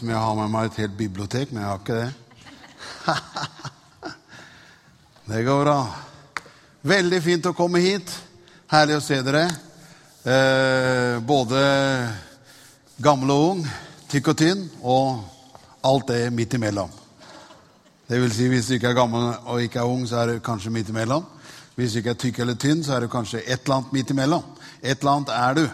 som jeg har med meg et helt bibliotek, men jeg har ikke det. Det går bra. Veldig fint å komme hit. Herlig å se dere. Eh, både gammel og ung, tykk og tynn, og alt det midt imellom. Det vil si, hvis du ikke er gammel og ikke er ung, så er du kanskje midt imellom. Hvis du ikke er tykk eller tynn, så er du kanskje et eller annet midt imellom. Et eller annet er du.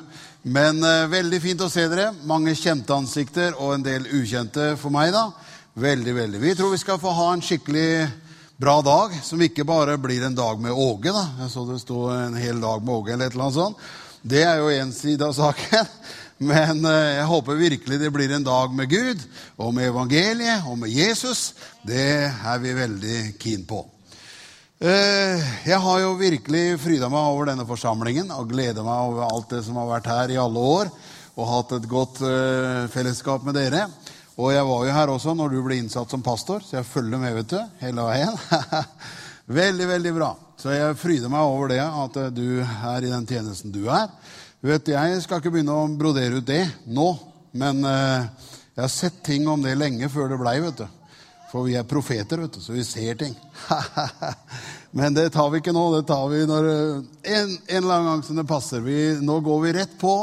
Men eh, veldig fint å se dere. Mange kjente ansikter og en del ukjente for meg. da. Veldig, veldig. Vi tror vi skal få ha en skikkelig bra dag, som ikke bare blir en dag med Åge. da. Jeg så det sto en hel dag med Åge eller et eller annet sånt. Det er jo én side av saken. Men eh, jeg håper virkelig det blir en dag med Gud og med evangeliet og med Jesus. Det er vi veldig keen på. Eh, jeg har jo virkelig fryda meg over denne forsamlingen og gleda meg over alt det som har vært her i alle år, og hatt et godt eh, fellesskap med dere. Og jeg var jo her også når du ble innsatt som pastor, så jeg følger med vet du, hele veien. veldig, veldig bra. Så jeg fryder meg over det, at eh, du er i den tjenesten du er. Vet, Jeg skal ikke begynne å brodere ut det nå, men jeg har sett ting om det lenge før det blei, vet du. For vi er profeter, vet du, så vi ser ting. Men det tar vi ikke nå. Det tar vi når, en, en eller annen gang som det passer. Vi, nå går vi rett på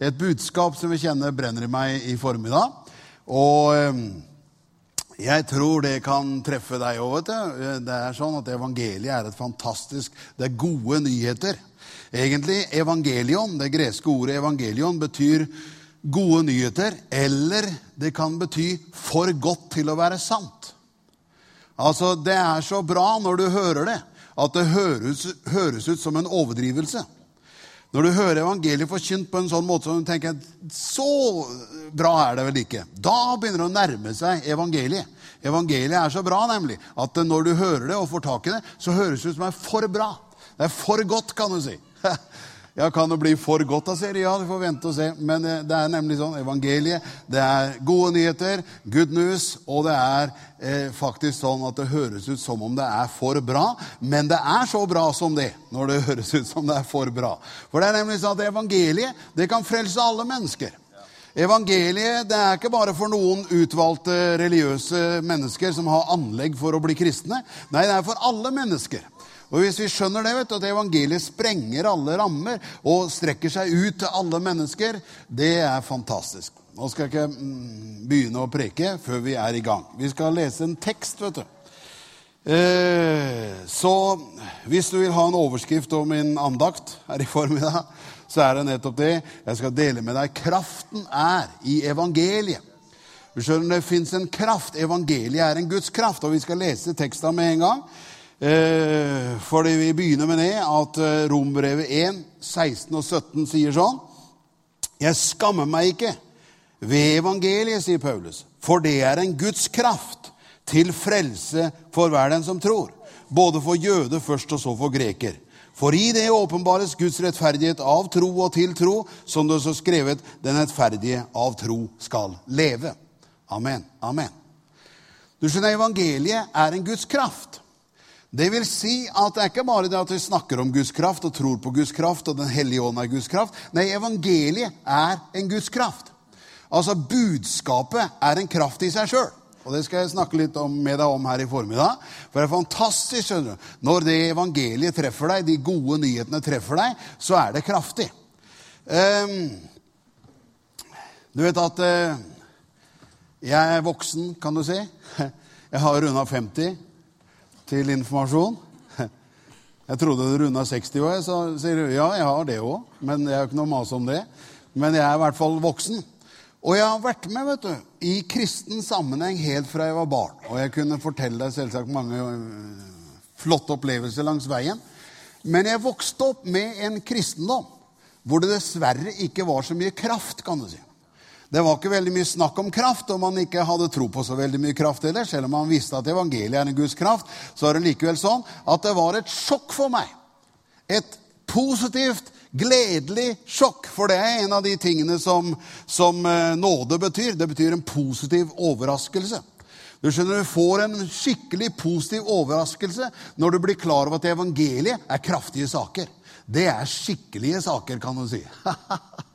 et budskap som vi kjenner brenner i meg i formiddag. Og eh, jeg tror det kan treffe deg òg, vet du. Det er sånn at evangeliet er et fantastisk Det er gode nyheter. Egentlig evangelion, det greske ordet evangelion, betyr gode nyheter, eller det kan bety for godt til å være sant. Altså, Det er så bra når du hører det, at det høres, høres ut som en overdrivelse. Når du hører evangeliet forkynt på en sånn måte du tenker så bra er det vel ikke. Da begynner det å nærme seg evangeliet. Evangeliet er så bra nemlig, at når du hører det og får tak i det, så høres det ut som det er for bra. Det er for godt, kan du si. Ja, Kan det bli for godt, av serie? Ja, du får vente og se. Men eh, det er nemlig sånn. Evangeliet, det er gode nyheter, good news, og det er eh, faktisk sånn at det høres ut som om det er for bra. Men det er så bra som det, når det høres ut som det er for bra. For det er nemlig sånn at evangeliet, det kan frelse alle mennesker. Evangeliet det er ikke bare for noen utvalgte religiøse mennesker som har anlegg for å bli kristne. Nei, det er for alle mennesker. Og Hvis vi skjønner det, vet du, at evangeliet sprenger alle rammer og strekker seg ut til alle mennesker, det er fantastisk. Nå skal jeg ikke mm, begynne å preke før vi er i gang. Vi skal lese en tekst, vet du. Eh, så hvis du vil ha en overskrift om min andakt her i formiddag, så er det nettopp det. Jeg skal dele med deg kraften er i evangeliet. Du skjønner, Det fins en kraft. Evangeliet er en Guds kraft. Og vi skal lese teksten med en gang. Eh, fordi vi begynner med det at eh, Rombrevet 1, 16 og 17 sier sånn Jeg skammer meg ikke ved evangeliet, sier Paulus, for det er en Guds kraft til frelse for hver den som tror, både for jøde først og så for greker. For i det åpenbares Guds rettferdighet av tro og til tro, som det står skrevet, den rettferdige av tro skal leve. Amen. Amen. Du skjønner, evangeliet er en Guds kraft. Det vil si at det er ikke bare det at vi snakker om Guds kraft og tror på Guds kraft, og Den hellige ånd er Guds kraft. Nei, evangeliet er en Guds kraft. Altså, budskapet er en kraft i seg sjøl. Og det skal jeg snakke litt om, med deg om her i formiddag. For det er fantastisk skjønner du. når det evangeliet treffer deg, de gode nyhetene treffer deg, så er det kraftig. Um, du vet at uh, jeg er voksen, kan du si. Jeg har runda 50 til informasjon. Jeg trodde du runda 60 år. Så sier du ja, jeg har det òg. Men jeg er jo ikke noe mas om det. Men jeg er i hvert fall voksen. Og jeg har vært med vet du, i kristen sammenheng helt fra jeg var barn. Og jeg kunne fortelle deg selvsagt mange øh, flotte opplevelser langs veien. Men jeg vokste opp med en kristendom hvor det dessverre ikke var så mye kraft. kan du si. Det var ikke veldig mye snakk om kraft om man ikke hadde tro på så veldig mye kraft heller. Selv om man visste at evangeliet er en Guds kraft, så er det likevel sånn at det var et sjokk for meg. Et positivt, gledelig sjokk. For det er en av de tingene som, som eh, nåde betyr. Det betyr en positiv overraskelse. Du skjønner, du får en skikkelig positiv overraskelse når du blir klar over at evangeliet er kraftige saker. Det er skikkelige saker, kan du si.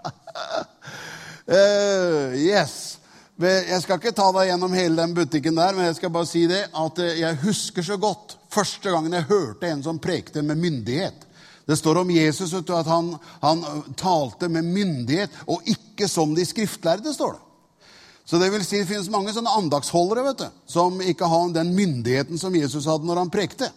Uh, yes. Jeg skal ikke ta deg gjennom hele den butikken der, men jeg skal bare si det at eh, jeg husker så godt første gangen jeg hørte en som prekte med myndighet. Det står om Jesus du, at han, han, talte med myndighet, og ikke som de skriftlærde. står det. Så det vil si, det finnes mange sånne andagsholdere vet du, som ikke har den myndigheten som Jesus hadde når han prekte.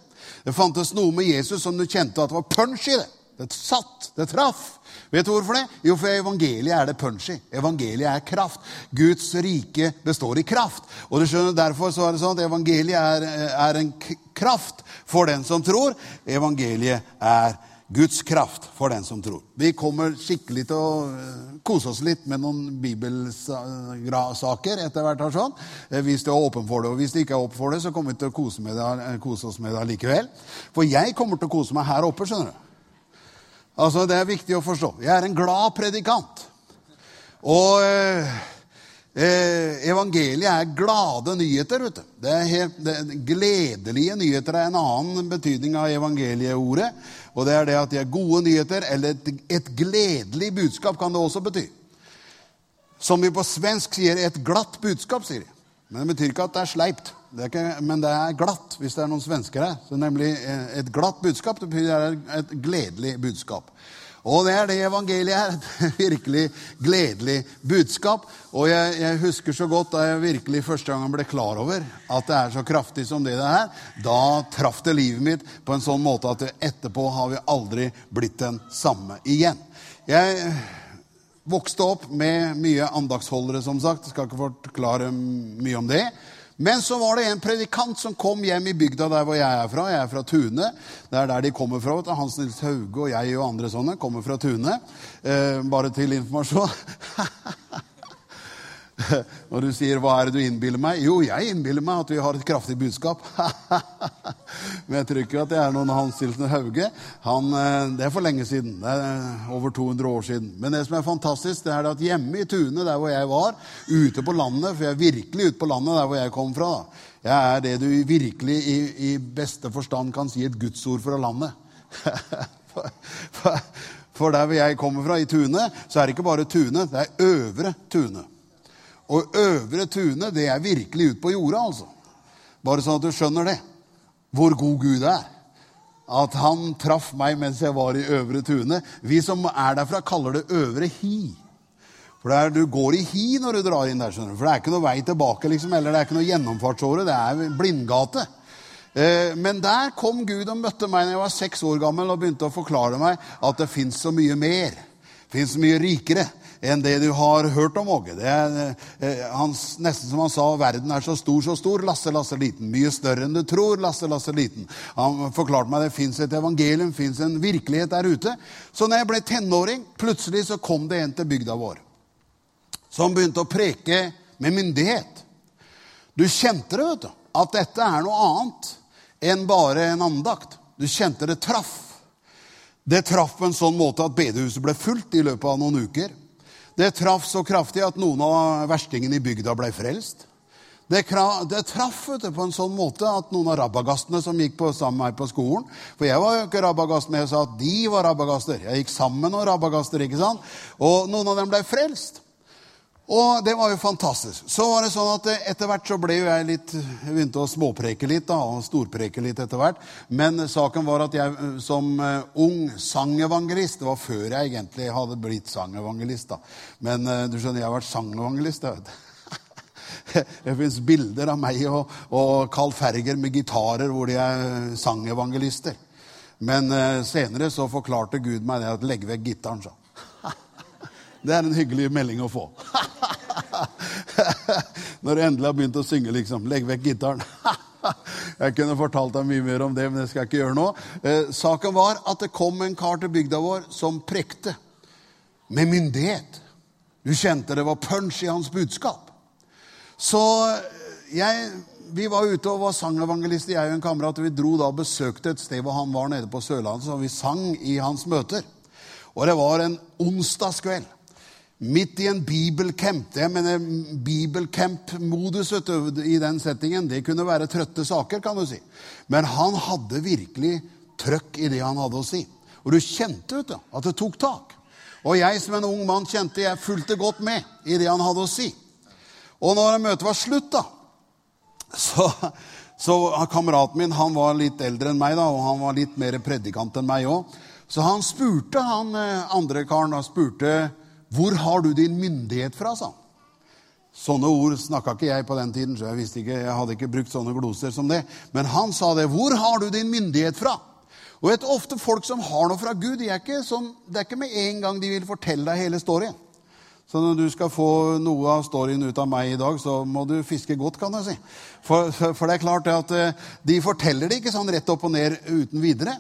Det fantes noe med Jesus som du kjente at det var punch i det. Det satt, det traff. Vet du hvorfor det? Jo, for evangeliet er det punchy. Evangeliet er kraft. Guds rike består i kraft. Og du skjønner, Derfor så er det sånn at evangeliet er, er en kraft for den som tror. Evangeliet er Guds kraft for den som tror. Vi kommer skikkelig til å eh, kose oss litt med noen bibelsaker etter hvert. sånn, eh, Hvis det er åpen for det. Og hvis det ikke er åpen for det, så kommer vi til å kose, det, eh, kose oss med det likevel. For jeg kommer til å kose meg her oppe. skjønner du. Altså, Det er viktig å forstå. Jeg er en glad predikant. Og eh, eh, evangeliet er glade nyheter. vet du. Det er helt, det, Gledelige nyheter er en annen betydning av evangelieordet. Og det er det at de er gode nyheter, eller et, et gledelig budskap kan det også bety. Som vi på svensk sier, et glatt budskap, sier de. Men det betyr ikke at det er sleipt. Det ikke, men det er glatt hvis det er noen svensker her. Så nemlig eh, Et glatt budskap det betyr et gledelig budskap. Og det er det evangeliet er. Et virkelig gledelig budskap. Og jeg, jeg, husker så godt da jeg virkelig første gang ble klar over at det er så kraftig som det det er. Da traff det livet mitt på en sånn måte at etterpå har vi aldri blitt den samme igjen. Jeg vokste opp med mye andagsholdere, som sagt. Jeg skal ikke forklare mye om det. Men så var det en predikant som kom hjem i bygda der hvor jeg er fra. Jeg er fra Tune. Det er der de kommer fra. Hans Nils Hauge og jeg og andre sånne kommer fra Tune. Eh, bare til informasjon. Når du sier 'hva er det du innbiller meg'? Jo, jeg innbiller meg at vi har et kraftig budskap. Men jeg tror ikke at det er noen Hans Nilsen Hauge. Han, eh, det er for lenge siden. Det er eh, over 200 år siden. Men det som er fantastisk, det er at hjemme i Tune, der hvor jeg var, ute på landet For jeg er virkelig ute på landet der hvor jeg kom fra. Da. Jeg er det du virkelig i, i beste forstand kan si et gudsord fra landet. For der hvor jeg kommer fra, i Tune, så er det ikke bare Tune, det er Øvre Tune. Og Øvre Tune, det er virkelig ute på jorda, altså. Bare sånn at du skjønner det. Hvor god Gud er. At han traff meg mens jeg var i Øvre Tune. Vi som er derfra, kaller det Øvre Hi. For er, Du går i hi når du drar inn der, skjønner du. For det er ikke noe vei tilbake, liksom, eller det er ikke noe gjennomfartsåre. Det er blindgate. Eh, men der kom Gud og møtte meg da jeg var seks år gammel og begynte å forklare meg at det fins så mye mer. Det så mye rikere enn det du har hørt om, Åge. Det er eh, hans, nesten som han sa, verden er så stor, så stor, Lasse, Lasse liten. Mye større enn du tror, Lasse, Lasse liten. Han forklarte meg det fins et evangelium, fins en virkelighet der ute. Så når jeg ble tenåring, plutselig så kom det en til bygda vår som begynte å preke med myndighet. Du kjente det, vet du, at dette er noe annet enn bare en andakt. Du kjente det traff. Det traff på en sånn måte at bedehuset ble fullt i løpet av noen uker. Det traff så kraftig at noen av verstingene i bygda ble frelst. Det, det traff det på en sånn måte at noen av rabagastene som gikk på, sammen med meg på skolen For jeg var jo ikke rabagast, men jeg sa at de var rabagaster. Jeg gikk sammen med noen rabagaster. ikke sant? Og noen av dem ble frelst. Og det var jo fantastisk. Så var det sånn at etter hvert så ble jo jeg litt Jeg begynte å småpreke litt da, og storpreke litt etter hvert. Men saken var at jeg eh, som eh, ung sangevangelist Det var før jeg egentlig hadde blitt sangevangelist. da. Men eh, du skjønner, jeg har vært sangevangelist. Jeg vet. Det fins bilder av meg og, og Carl Ferger med gitarer hvor de er sangevangelister. Men senere så forklarte Gud meg det at legg vekk gitaren, sa det er en hyggelig melding å få. Når du endelig har begynt å synge, liksom. Legg vekk gitaren. jeg kunne fortalt deg mye mer om det, men det skal jeg ikke gjøre nå. Eh, saken var at det kom en kar til bygda vår som prekte med myndighet. Du kjente det var punch i hans budskap. Så eh, jeg, vi var ute og var sangevangelister, jeg og en kamerat. og Vi dro da og besøkte et sted hvor han var nede på Sørlandet, så vi sang i hans møter. Og det var en onsdagskveld. Midt i en bibelcamp. Det mener bibelcamp-modus i den settingen. Det kunne være trøtte saker, kan du si. Men han hadde virkelig trøkk i det han hadde å si. Og du kjente vet du, at det tok tak. Og jeg som en ung mann kjente jeg fulgte godt med i det han hadde å si. Og når møtet var slutt, da, så, så kameraten min han var litt eldre enn meg, da, og han var litt mer predikant enn meg òg. Så han spurte han eh, andre karen da, spurte, 'Hvor har du din myndighet fra?' sa han. Sånne ord snakka ikke jeg på den tiden, så jeg ikke, jeg hadde ikke brukt sånne gloser som det. Men han sa det. 'Hvor har du din myndighet fra?' Og vet, Ofte folk som har noe fra Gud, de er ikke sånn, det er ikke med en gang de vil fortelle deg hele storyen. Så når du skal få noe av storyen ut av meg i dag, så må du fiske godt, kan jeg si. For, for det er klart at eh, de forteller det ikke sånn rett opp og ned uten videre.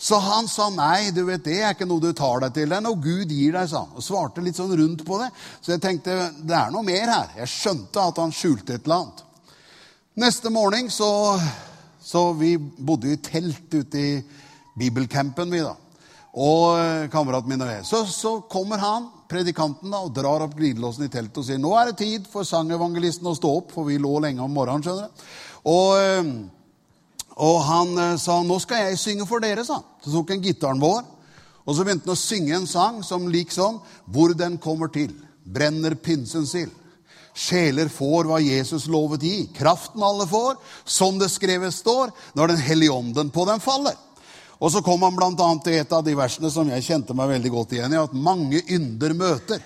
Så han sa nei, du vet, det er ikke noe du tar deg til. Det er noe Gud gir deg, sa han. Og svarte litt sånn rundt på det. Så jeg tenkte det er noe mer her. Jeg skjønte at han skjulte et eller annet. Neste morgen så, så Vi bodde i telt ute i bibelcampen, vi, da. Og eh, kameraten min og jeg. Så, så kommer han, predikanten, da, og drar opp glidelåsen i teltet og sier nå er det tid for sangevangelisten å stå opp, for vi lå lenge om morgenen. skjønner du. Og... Og han eh, sa 'Nå skal jeg synge for dere', sa han. Så tok han gitaren vår, og så begynte han å synge en sang som lik sånn 'Hvor den kommer til, brenner pinsens ild'. Sjeler får hva Jesus lovet gi. Kraften alle får, som det skrevet står, når Den hellige ånden på dem faller. Og så kom han bl.a. til et av de versene som jeg kjente meg veldig godt igjen i, at mange ynder møter,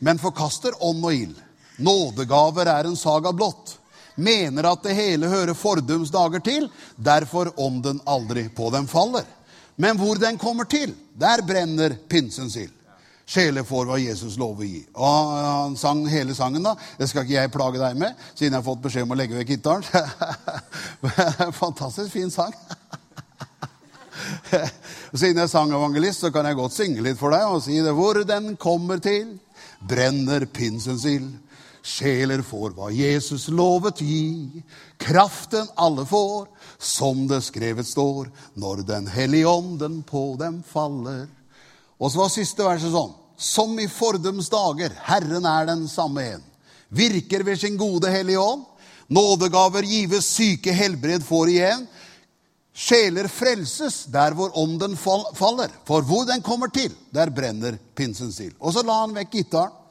men forkaster ånd og ild. Nådegaver er en saga blått mener at det hele hører fordums dager til, derfor om den aldri på dem faller. Men hvor den kommer til, der brenner pinsens ild. Sjeler får hva Jesus lover å gi. Og Han sang hele sangen, da. Det skal ikke jeg plage deg med, siden jeg har fått beskjed om å legge vekk gitaren. Fantastisk fin sang. Siden jeg er sangevangelist, så kan jeg godt synge litt for deg og si det. Hvor den kommer til, brenner pinsens ild. Sjeler får hva Jesus lovet gi. Kraften alle får, som det skrevet står, når Den hellige ånden på dem faller. Og så var siste verset sånn. Som i fordums dager, Herren er den samme en. Virker ved sin gode Hellige ånd. Nådegaver gives, syke helbred får igjen. Sjeler frelses der hvor ånden faller. For hvor den kommer til, der brenner pinsens ild. Og så la han vekk gitaren.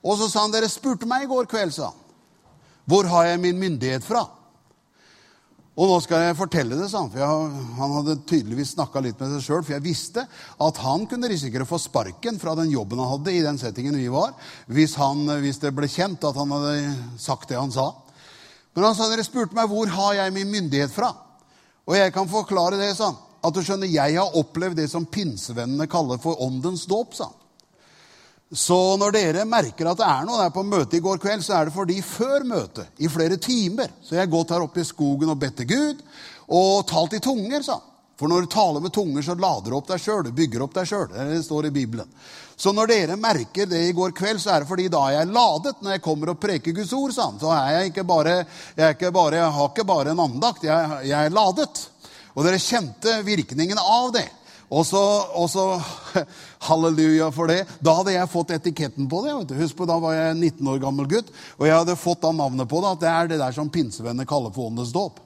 Og så sa han, 'Dere spurte meg i går kveld', sa han. 'Hvor har jeg min myndighet fra?' Og nå skal jeg fortelle det, sa han. For jeg, han hadde tydeligvis snakka litt med seg sjøl. For jeg visste at han kunne risikere å få sparken fra den jobben han hadde i den settingen vi var, hvis, han, hvis det ble kjent at han hadde sagt det han sa. Men han sa dere spurte meg hvor har jeg min myndighet fra. Og jeg kan forklare det, sa han. At du skjønner, jeg har opplevd det som pinsevennene kaller for åndens dåp, sa han. Så når dere merker at det er noe der på møtet i går kveld, så er det fordi før møtet, i flere timer, så jeg har gått her oppe i skogen og bedt til Gud og talt i tunger, sa For når du taler med tunger, så lader du opp deg sjøl. Du bygger opp deg sjøl. Det står i Bibelen. Så når dere merker det i går kveld, så er det fordi da er jeg ladet når jeg kommer og preker Guds ord. sa Så er jeg ikke bare, jeg, ikke bare, jeg har ikke bare en andakt. Jeg, jeg er ladet. Og dere kjente virkningen av det. Og så, og så, Halleluja for det. Da hadde jeg fått etiketten på det. Husk på, Da var jeg 19 år gammel gutt, og jeg hadde fått da navnet på det. At det er det der som pinsevenner kaller for åndens dåp.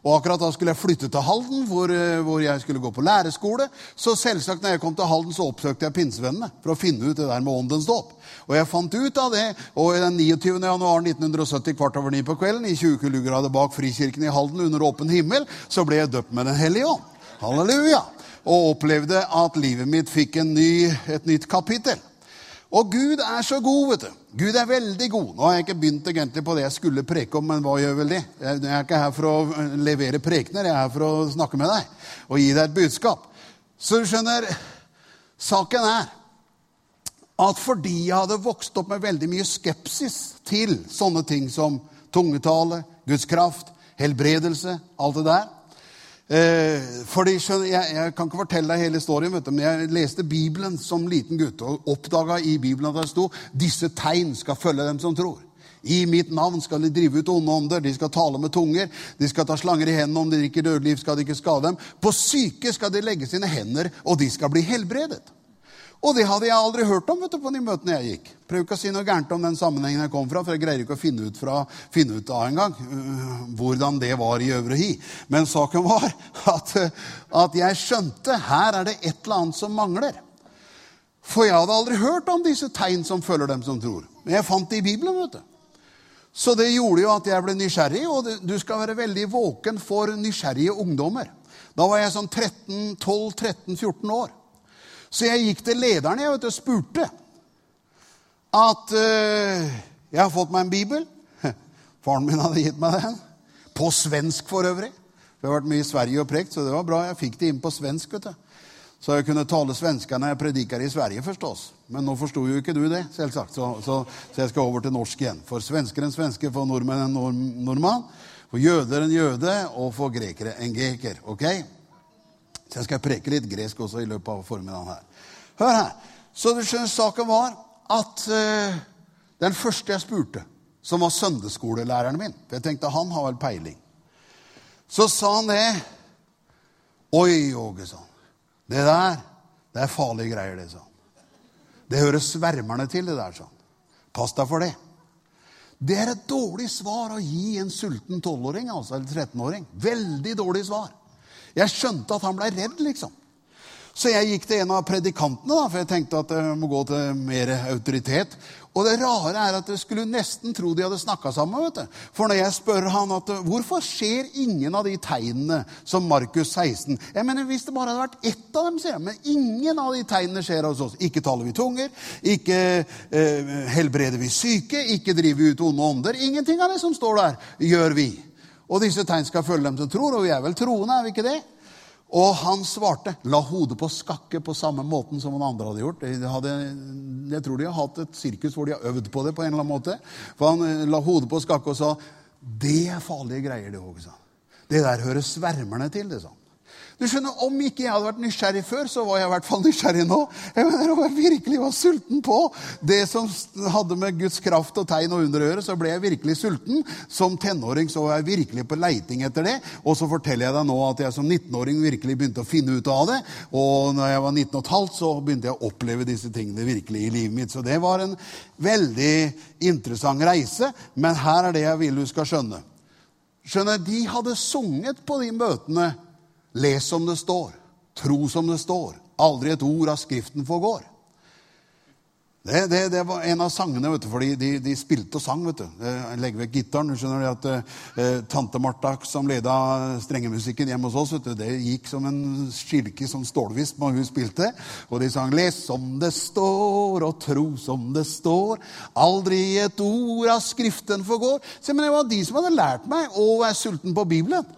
Og akkurat da skulle jeg flytte til Halden, hvor, eh, hvor, jeg skulle gå på lærerskole. Så selvsagt når jeg kom til Halden, så oppsøkte jeg pinsevennene for å finne ut det der med åndens dåp. Og jeg fant ut av det, og den 29. januar 1970 kvart over ni på kvelden, i 20 kuldegrader bak Frikirken i Halden under åpen himmel, så ble jeg døpt med Den hellige ånd. Halleluja! Og opplevde at livet mitt fikk ny, et nytt kapittel. Og Gud er så god, vet du. Gud er veldig god. Nå har jeg ikke begynt egentlig på det jeg skulle preke om, men hva gjør vel det? Jeg er ikke her for å levere prekener, jeg er her for å snakke med deg og gi deg et budskap. Så du skjønner, saken er at fordi jeg hadde vokst opp med veldig mye skepsis til sånne ting som tungetale, Guds kraft, helbredelse, alt det der, Eh, fordi, jeg, jeg, kan ikke fortelle deg hele historien, vet du, men jeg leste Bibelen som liten gutt og oppdaga i Bibelen at det sto disse tegn skal følge dem som tror. I mitt navn skal de drive ut onde ånder, de skal tale med tunger, de skal ta slanger i hendene, om de drikker dødeliv, skal de ikke skade dem. På syke skal de legge sine hender, og de skal bli helbredet. Og det hadde jeg aldri hørt om vet du, på de møtene jeg gikk. Prøv ikke å si noe gærent om den sammenhengen jeg kom fra, for jeg greier ikke å finne ut, fra, finne ut av engang uh, hvordan det var i Øvre Hi. Men saken var at, at jeg skjønte her er det et eller annet som mangler. For jeg hadde aldri hørt om disse tegn som følger dem som tror. Men jeg fant det i Bibelen. vet du. Så det gjorde jo at jeg ble nysgjerrig, og du skal være veldig våken for nysgjerrige ungdommer. Da var jeg sånn 12-13-14 år. Så jeg gikk til lederen jeg vet, og spurte at uh, jeg har fått meg en bibel. Faren min hadde gitt meg den. På svensk for øvrig. Vi har vært mye i Sverige og prekt, så det var bra. Jeg fikk det inn på svensk. vet du. Så jeg kunne tale svenska når jeg prediker i Sverige, forstås. Men nå forsto jo ikke du det, selvsagt. Så, så, så, jeg skal over til norsk igjen. For svensker en svenske, for nordmenn en nord, nordmann. For jøder en jøde, og for grekere en greker. Ok? Så jeg skal preke litt gresk også i løpet av formiddagen her. Hør her. Så du skjønner, saken var at uh, den første jeg spurte, som var søndagsskolelæreren min For jeg tenkte han har vel peiling. Så sa han det. Oi, Åge, sa han. Det der, det er farlige greier, det, sa han. Det hører svermerne til, det der, sa han. Pass deg for det. Det er et dårlig svar å gi en sulten 12-åring, altså, eller 13-åring. Veldig dårlig svar. Jeg skjønte at han blei redd, liksom. Så jeg gikk til en av predikantene, da, for jeg tenkte at jeg må gå til mer autoritet. Og det rare er at jeg skulle nesten tro de hadde snakka sammen. vet du. For når jeg spør han at hvorfor skjer ingen av de tegnene som Markus 16 Jeg mener, Hvis det bare hadde vært ett av dem, sier jeg. Men ingen av de tegnene skjer hos oss. Ikke taler vi tunger, ikke eh, helbreder vi syke, ikke driver vi ut onde ånder. Ingenting av det som står der, gjør vi. Og disse tegn skal følge dem som tror, og vi er vel troende, er vi ikke det? Og han svarte, la hodet på skakke på samme måten som han andre hadde gjort. De hadde, jeg tror de har hatt et sirkus hvor de har øvd på det. på en eller annen måte. For han eh, la hodet på skakke og sa, 'Det er farlige greier, det òg', sa Det der hører svermerne til, det, sa han. Du skjønner, Om ikke jeg hadde vært nysgjerrig før, så var jeg i hvert fall nysgjerrig nå. Jeg mener, Om jeg virkelig var sulten på det som hadde med Guds kraft og tegn og under å gjøre, så ble jeg virkelig sulten. Som tenåring så var jeg virkelig på leiting etter det. Og så forteller jeg deg nå at jeg som 19-åring virkelig begynte å finne ut av det. Og når jeg var 19 15, så begynte jeg å oppleve disse tingene virkelig i livet mitt. Så det var en veldig interessant reise. Men her er det jeg vil du skal skjønne. Skjønner, De hadde sunget på de møtene Les som det står. Tro som det står. Aldri et ord av Skriften forgår. Det, det, det, var en av sangene, vet du, fordi de, de, spilte og sang. vet du. Legger vekk gitaren. Du skjønner at eh, Tante Martha, som leda strengemusikken hjemme hos oss, vet du, det gikk som en skilke som stålvisp når hun spilte. Og de sang 'Les som det står, og tro som det står'. Aldri et ord av Skriften forgår. Se, men Det var de som hadde lært meg å være sulten på Bibelen.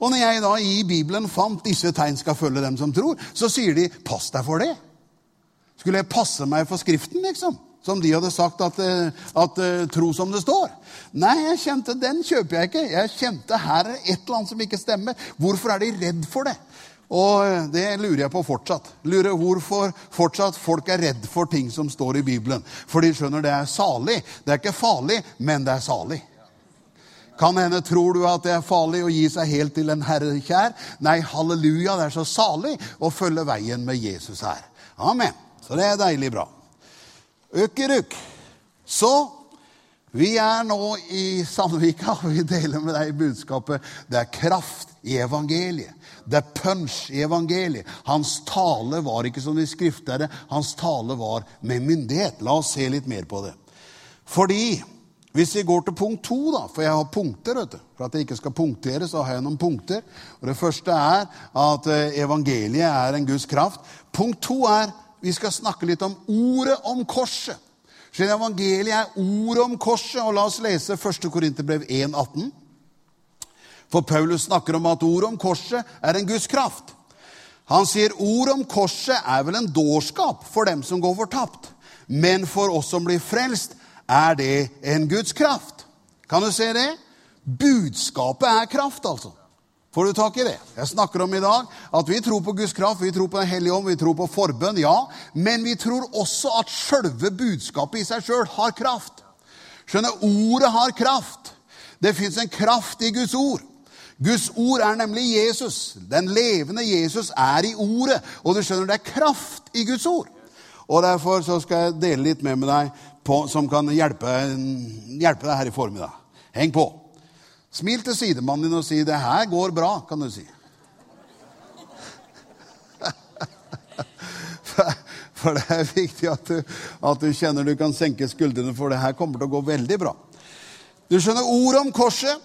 Og når jeg da i Bibelen fant disse tegn skal følge dem som tror, så sier de 'pass deg for det'. Skulle jeg passe meg for Skriften, liksom? Som de hadde sagt at, eh, at, eh, tro som det står. Nei, jeg kjente den kjøper jeg ikke. Jeg kjente her er et eller annet som ikke stemmer. Hvorfor er de redd for det? Og eh, det lurer jeg på fortsatt. Lurer hvorfor fortsatt folk er redd for ting som står i Bibelen. For de skjønner det er salig. Det er ikke farlig, men det er salig. Kan hende tror du at det er farlig å gi seg helt til en herre kjær. Nei, halleluja, det er så salig å følge veien med Jesus her. Amen. Så det er deilig bra. Økeruk. Så vi er nå i Sandvika, og vi deler med deg budskapet. Det er kraft i evangeliet. Det er punch i evangeliet. Hans tale var ikke som de skriftere. Hans tale var med myndighet. La oss se litt mer på det. Fordi hvis vi går til punkt to, da, for jeg har punkter vet du. For at jeg ikke skal punktere, så har jeg noen punkter. Og Det første er at eh, evangeliet er en Guds kraft. Punkt to er vi skal snakke litt om ordet om korset. Så evangeliet er ordet om korset. Og la oss lese 1. Korinterbrev 1,18. For Paulus snakker om at ordet om korset er en Guds kraft. Han sier ordet om korset er vel en dårskap for dem som går fortapt. Men for oss som blir frelst, er det en Guds kraft. Kan du se det? Budskapet er kraft, altså. Får du tak i det? Jeg snakker om i dag at vi tror på Guds kraft, vi tror på Den hellige ånd, vi tror på forbønn, ja. Men vi tror også at sjølve budskapet i seg sjøl har kraft. Skjønner, ordet har kraft. Det fins en kraft i Guds ord. Guds ord er nemlig Jesus. Den levende Jesus er i ordet. Og du skjønner, det er kraft i Guds ord. Og Derfor så skal jeg dele litt med, med deg på, som kan hjelpe, hjelpe, deg her i formiddag. Heng på. Smil til sidemannen din og si 'det her går bra', kan du si. For det er viktig at du, at du kjenner du kan senke skuldrene, for det her kommer til å gå veldig bra. Du skjønner, ordet om korset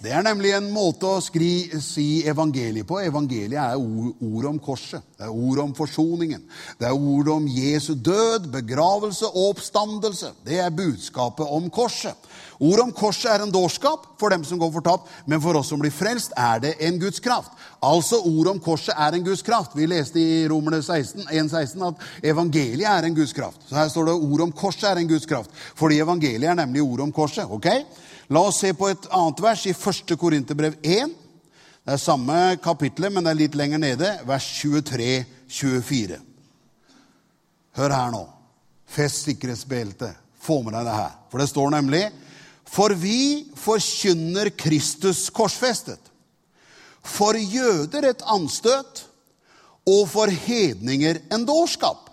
det er nemlig en måte å skri, si evangeliet på. Evangeliet er ord om korset. Det er ord om forsoningen. Det er ord om Jesu død, begravelse og oppstandelse. Det er budskapet om korset. Ord om korset er en dårskap for dem som går fortapt, men for oss som blir frelst, er det en Guds kraft. Altså, ord om korset er en Guds kraft. Vi leste i Romerne 1,16 at evangeliet er en Guds kraft. Så her står det ord om korset er en Guds kraft. Fordi evangeliet er nemlig ord om korset. ok? La oss se på et annet vers i 1. Korinterbrev 1. Det er samme kapittelet, men det er litt lenger nede, vers 23-24. Hør her nå. Fest sikkerhetsbeltet. Få med deg det her. For det står nemlig For vi forkynner Kristus korsfestet. For jøder et anstøt, og for hedninger en dårskap.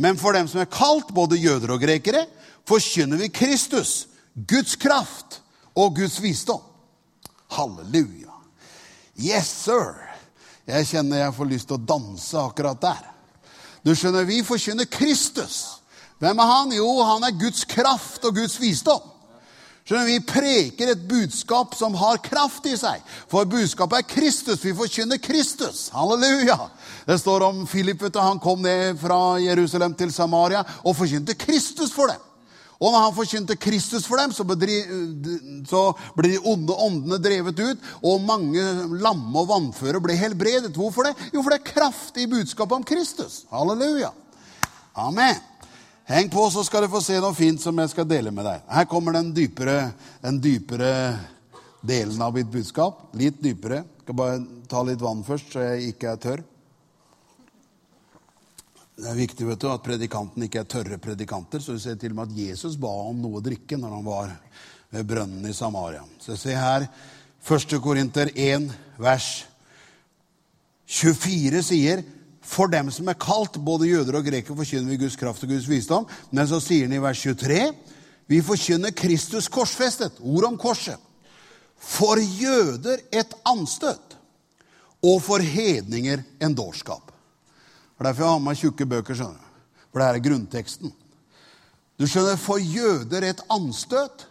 Men for dem som er kalt, både jøder og grekere, forkynner vi Kristus, Guds kraft og Guds visdom. Halleluja. Yes, sir. Jeg kjenner jeg får lyst til å danse akkurat der. Du skjønner, Vi forkynner Kristus. Hvem er han? Jo, han er Guds kraft og Guds visdom. Skjønner, Vi preker et budskap som har kraft i seg. For budskapet er Kristus. Vi forkynner Kristus. Halleluja! Det står om Philip. Han kom ned fra Jerusalem til Samaria og forkynte Kristus for dem. Og når han forkynte Kristus for dem, så ble de onde åndene drevet ut, og mange lamme og vannføre ble helbredet. Hvorfor det? Jo, for det er kraftig budskap om Kristus. Halleluja. Amen. Heng på, så skal du få se noe fint som jeg skal dele med deg. Her kommer den dypere, den dypere delen av mitt budskap. Litt dypere. Jeg skal bare ta litt vann først, så jeg ikke er tørr. Det er viktig vet du, at predikanten ikke er tørre predikanter. Så du ser til og med at Jesus ba om noe å drikke når han var ved brønnen i Samaria. Så se her, 1. Korinter 1, vers 24 sier for dem som er kalt, både jøder og grekere, forkynner vi Guds kraft og Guds visdom. Men så sier han i vers 23 vi forkynner Kristus korsfestet, ord om korset. For jøder et anstøt, og for hedninger en dårskap. For Derfor jeg har med tjukke bøker. skjønner du. For det her er grunnteksten. Du skjønner, For jøder et anstøt,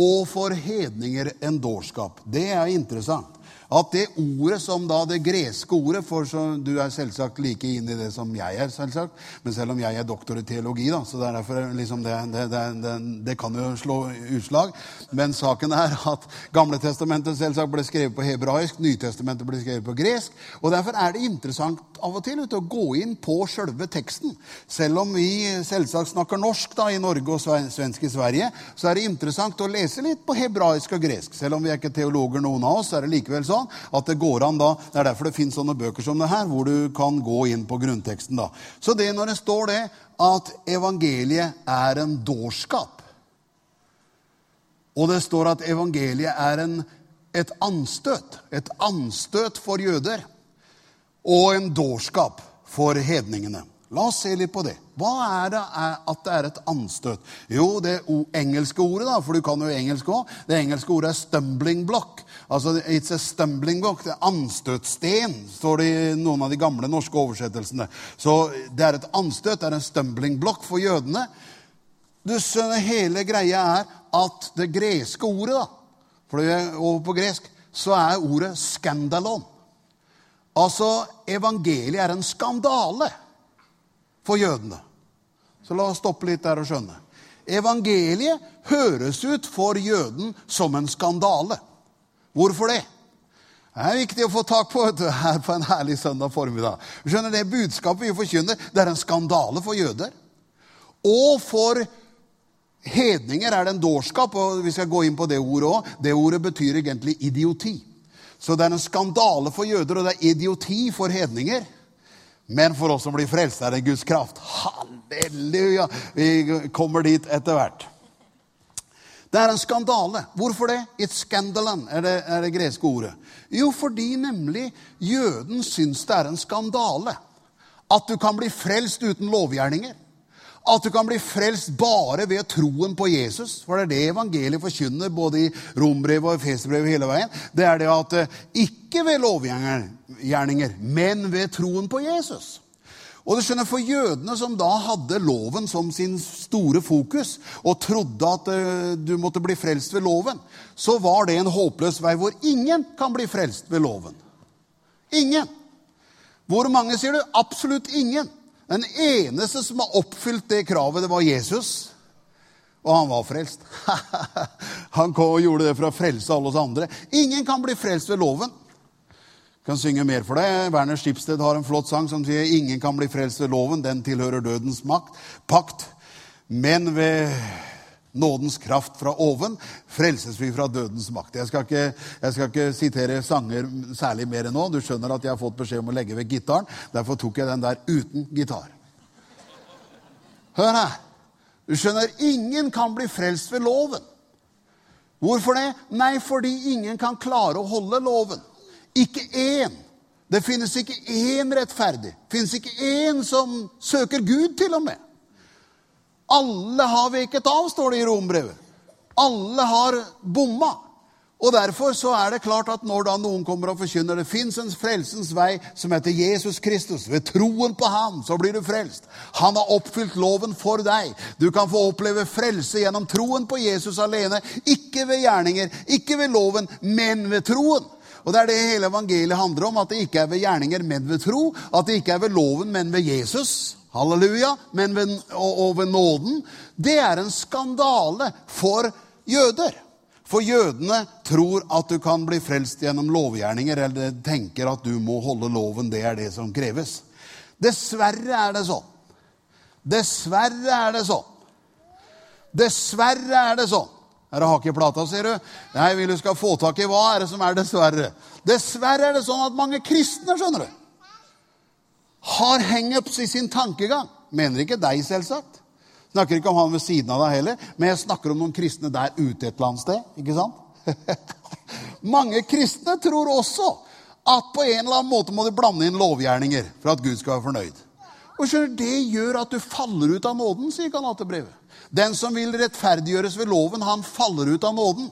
og for hedninger en dårskap. Det er interessant at det ordet som da det greske ordet For du er selvsagt like inne i det som jeg er, selvsagt. Men selv om jeg er doktor i teologi, da, så det er liksom det, det, det, det, kan jo slå utslag. Men saken er at Gamle testamentet selvsagt ble skrevet på hebraisk, Nytestamentet ble skrevet på gresk. Og derfor er det interessant av og til å gå inn på sjølve teksten. Selv om vi selvsagt snakker norsk da, i Norge og svensk i Sverige, så er det interessant å lese litt på hebraisk og gresk. Selv om vi er ikke teologer, noen av oss, så er det likevel sånn at det går an da, Det er derfor det finnes sånne bøker som det her, hvor du kan gå inn på grunnteksten. da. Så det når det står det at evangeliet er en dårskap, og det står at evangeliet er en, et anstøt, et anstøt for jøder, og en dårskap for hedningene. La oss se litt på det. Hva er det at det er et anstøt? Jo, det engelske ordet, da, for du kan jo engelsk òg. Det engelske ordet er 'stumbling block'. Altså, It's a stumbling block. Det er anstøtsten, står det i noen av de gamle norske oversettelsene. Så det er et anstøt, det er en stumbling block for jødene. Du skjønner, Hele greia er at det greske ordet, da, for det er over på gresk, så er ordet 'skandalon'. Altså, evangeliet er en skandale for jødene. Så la oss stoppe litt der og skjønne. Evangeliet høres ut for jøden som en skandale. Hvorfor det? Det er viktig å få tak på du, her på en herlig søndag formiddag. Skjønner Det budskapet vi forkynner, det er en skandale for jøder. Og for hedninger er det en dårskap. og Vi skal gå inn på det ordet òg. Det ordet betyr egentlig idioti. Så det er en skandale for jøder, og det er idioti for hedninger. Men for oss som blir frelst, er det Guds kraft. Halleluja! Vi kommer dit etter hvert. Det er en skandale. Hvorfor det? It's scandalon er det, er det greske ordet. Jo, fordi nemlig jøden syns det er en skandale at du kan bli frelst uten lovgjerninger. At du kan bli frelst bare ved troen på Jesus. For det er det evangeliet forkynner både i Rombrevet og Efeserbrevet hele veien. Det er det at eh, ikke ved lovgjerninger, men ved troen på Jesus. Og du skjønner, For jødene som da hadde loven som sin store fokus, og trodde at uh, du måtte bli frelst ved loven, så var det en håpløs vei hvor ingen kan bli frelst ved loven. Ingen. Hvor mange, sier du? Absolutt ingen. Den eneste som har oppfylt det kravet, det var Jesus. Og han var frelst. han kom og gjorde det for å frelse alle oss andre. Ingen kan bli frelst ved loven. Kan synge mer for deg. Werner Skipsted har en flott sang som sier 'Ingen kan bli frelst ved loven, den tilhører dødens makt, pakt'. Men ved nådens kraft fra oven frelses vi fra dødens makt. Jeg skal, ikke, jeg skal ikke sitere sanger særlig mer enn nå. Du skjønner at jeg har fått beskjed om å legge vekk gitaren. Derfor tok jeg den der uten gitar. Hør her. Du skjønner, ingen kan bli frelst ved loven. Hvorfor det? Nei, fordi ingen kan klare å holde loven. Ikke én. Det finnes ikke én rettferdig. Det finnes ikke én som søker Gud, til og med. Alle har veket av, står det i rombrevet. Alle har bomma. Og Derfor så er det klart at når da noen kommer og forkynner det fins en frelsens vei som heter Jesus Kristus. Ved troen på ham så blir du frelst. Han har oppfylt loven for deg. Du kan få oppleve frelse gjennom troen på Jesus alene. Ikke ved gjerninger, ikke ved loven, men ved troen. Og Det er det hele evangeliet handler om. At det ikke er ved gjerninger, men ved tro. At det ikke er ved loven, men ved Jesus. Halleluja. Ved, og, og ved nåden. Det er en skandale for jøder. For jødene tror at du kan bli frelst gjennom lovgjerninger, eller tenker at du må holde loven. Det er det som kreves. Dessverre er det sånn. Dessverre er det sånn. Dessverre er det sånn. Er det hakk i plata, sier du? Nei, vil du skal få tak i hva er det som er dessverre? Dessverre er det sånn at mange kristne, skjønner du, har hangups i sin tankegang. Mener ikke deg, selvsagt. Snakker ikke om han ved siden av deg heller, men jeg snakker om noen kristne der ute et eller annet sted. ikke sant? Mange kristne tror også at på en eller annen måte må de blande inn lovgjerninger for at Gud skal være fornøyd. Og skjønner, Det gjør at du faller ut av nåden, sier Galaterbrevet. Den som vil rettferdiggjøres ved loven, han faller ut av nåden.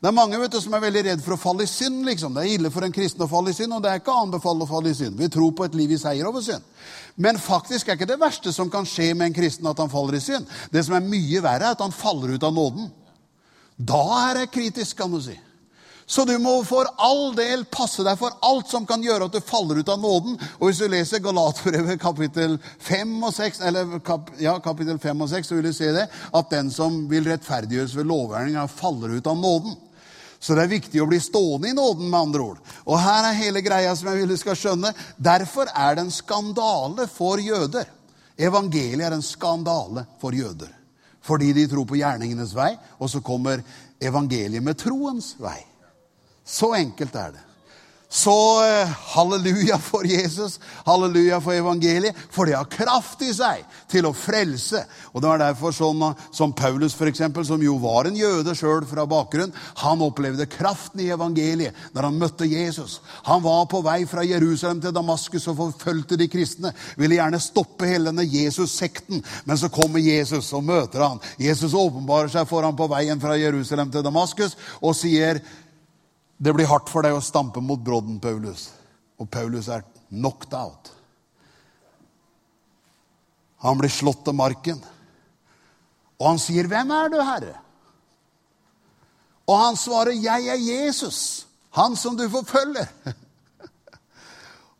Det er mange vet du, som er veldig redd for å falle i synd. liksom. Det er ille for en kristen å falle i synd, og det er ikke å anbefale å falle i synd. Vi tror på et liv i seier over synd. Men faktisk er ikke det verste som kan skje med en kristen, at han faller i synd. Det som er mye verre, er at han faller ut av nåden. Da er det kritisk, kan du si. Så du må for all del passe deg for alt som kan gjøre at du faller ut av nåden. Og hvis du leser Galatbrevet kapittel 5 og 6, eller kap, ja, kapittel 5 og 6, så vil du se det, at den som vil rettferdiggjøres ved lovgjerninga, faller ut av nåden. Så det er viktig å bli stående i nåden, med andre ord. Og her er hele greia som jeg vil du skal skjønne. Derfor er det en skandale for jøder. Evangeliet er en skandale for jøder. Fordi de tror på gjerningenes vei, og så kommer evangeliet med troens vei. Så enkelt er det. Så eh, halleluja for Jesus, halleluja for evangeliet, for det har kraft i seg til å frelse. Og det var derfor sånn som Paulus, for eksempel, som jo var en jøde sjøl fra bakgrunn, han opplevde kraften i evangeliet når han møtte Jesus. Han var på vei fra Jerusalem til Damaskus og forfulgte de kristne. Ville gjerne stoppe hele denne Jesus-sekten, men så kommer Jesus og møter han. Jesus åpenbarer seg for ham på veien fra Jerusalem til Damaskus og sier det blir hardt for deg å stampe mot brodden, Paulus. Og Paulus er knocked out. Han blir slått til marken. Og han sier, 'Hvem er du, Herre?' Og han svarer, 'Jeg er Jesus, han som du forfølger.'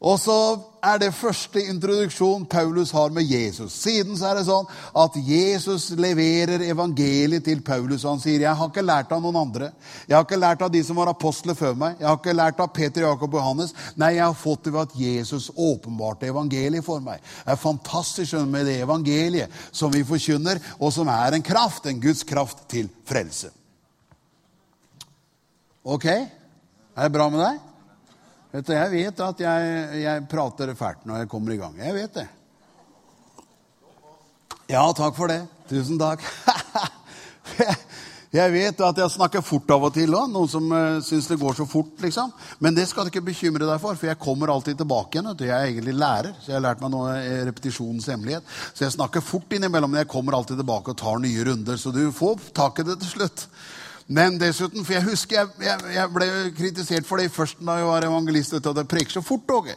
Og så er det første introduksjon Paulus har med Jesus. Siden så er det sånn at Jesus leverer evangeliet til Paulus. Og han sier, 'Jeg har ikke lært av noen andre.' 'Jeg har ikke lært av de som var apostler før meg.' 'Jeg har ikke lært av Peter, Jakob og Johannes.' 'Nei, jeg har fått det ved at Jesus åpenbarte evangeliet for meg.' Det er fantastisk med det evangeliet som vi forkynner, og som er en kraft, en Guds kraft til frelse. Ok? Er det bra med deg? Vet du, jeg vet at jeg, jeg prater fælt når jeg kommer i gang. Jeg vet det. Ja, takk for det. Tusen takk. Jeg vet at jeg snakker fort av og til òg. Noen som uh, syns det går så fort. liksom. Men det skal du ikke bekymre deg for, for jeg kommer alltid tilbake igjen. Jeg er egentlig lærer, så jeg har lært meg noe i repetisjonens hemmelighet. Så jeg snakker fort innimellom, men jeg kommer alltid tilbake og tar nye runder. Så du får tak i det til slutt. Men dessuten, for jeg husker jeg, jeg, jeg ble kritisert for det først da jeg var evangelist. at jeg preker så fort, Åge.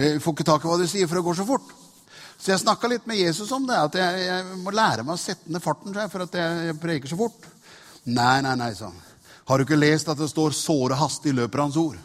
Jeg får ikke tak i hva du sier, for det går så fort. Så jeg snakka litt med Jesus om det, at jeg, jeg må lære meg å sette ned farten for at jeg preker så fort. Nei, nei, nei, sa han. Har du ikke lest at det står 'såre hastig løper hans ord'?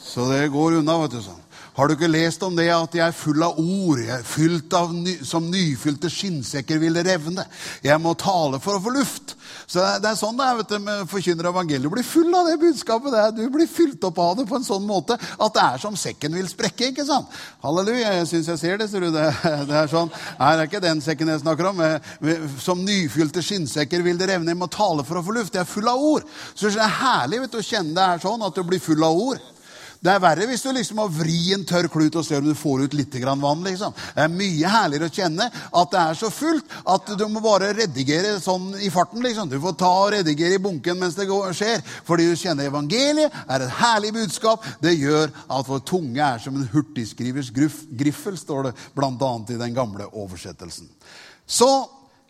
Så det går unna, vet du. sånn. Har du ikke lest om det at jeg er full av ord, jeg er fylt av ny, som nyfylte skinnsekker ville revne? Jeg må tale for å få luft. Så Det er sånn det er vet du, med forkynner evangeliet. Du blir full av det budskapet. Det du blir fylt opp av det på en sånn måte at det er som sekken vil sprekke. ikke sant? Halleluja. Jeg syns jeg ser det. ser du det, det er sånn. Nei, det er ikke den sekken jeg snakker om. Som nyfylte skinnsekker vil det revne. Jeg må tale for å få luft. Jeg er full av ord. Så det er herlig vet du, å kjenne det er sånn at du blir full av ord. Det er verre hvis du liksom må vri en tørr klut og se om du får ut litt vann. liksom. Det er mye herligere å kjenne at det er så fullt at du må bare redigere sånn i farten. liksom. Du får ta og redigere i bunken mens det går, skjer. Fordi du kjenner evangeliet er et herlig budskap. Det gjør at vår tunge er som en hurtigskrivers griffel, står det bl.a. i den gamle oversettelsen. Så